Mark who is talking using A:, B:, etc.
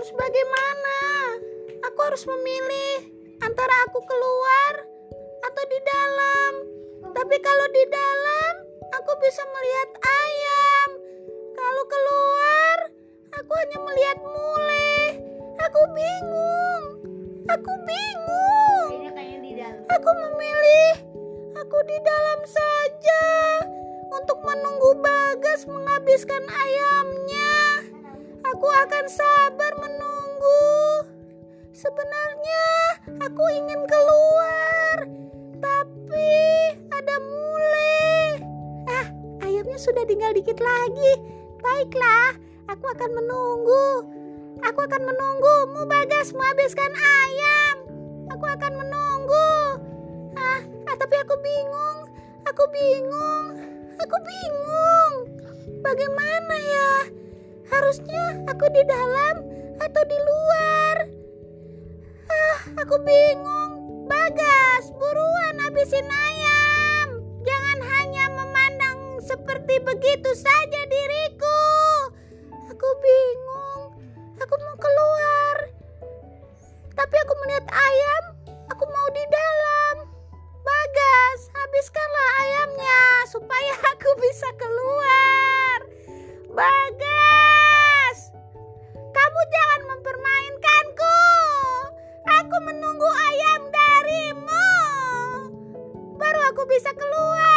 A: Harus bagaimana? Aku harus memilih antara aku keluar atau di dalam. Tapi kalau di dalam, aku bisa melihat ayam. Kalau keluar, aku hanya melihat mule. Aku bingung. Aku bingung. Aku memilih aku di dalam saja untuk menunggu Bagas menghabiskan ayamnya. Aku akan sabar. Sebenarnya aku ingin keluar, tapi ada mule. Ah, ayamnya sudah tinggal dikit lagi. Baiklah, aku akan menunggu. Aku akan menunggumu Bagas menghabiskan ayam. Aku akan menunggu. Ah, ah, tapi aku bingung. Aku bingung. Aku bingung. Bagaimana ya? Harusnya aku di dalam atau di luar? Aku bingung. Bagas, buruan habisin ayam. Jangan hanya memandang seperti begitu saja diriku. Aku bingung. Aku mau keluar. Tapi aku melihat ayam. Aku mau di dalam. Bagas, habiskanlah ayamnya supaya aku bisa keluar. Bagas, bisa keluar.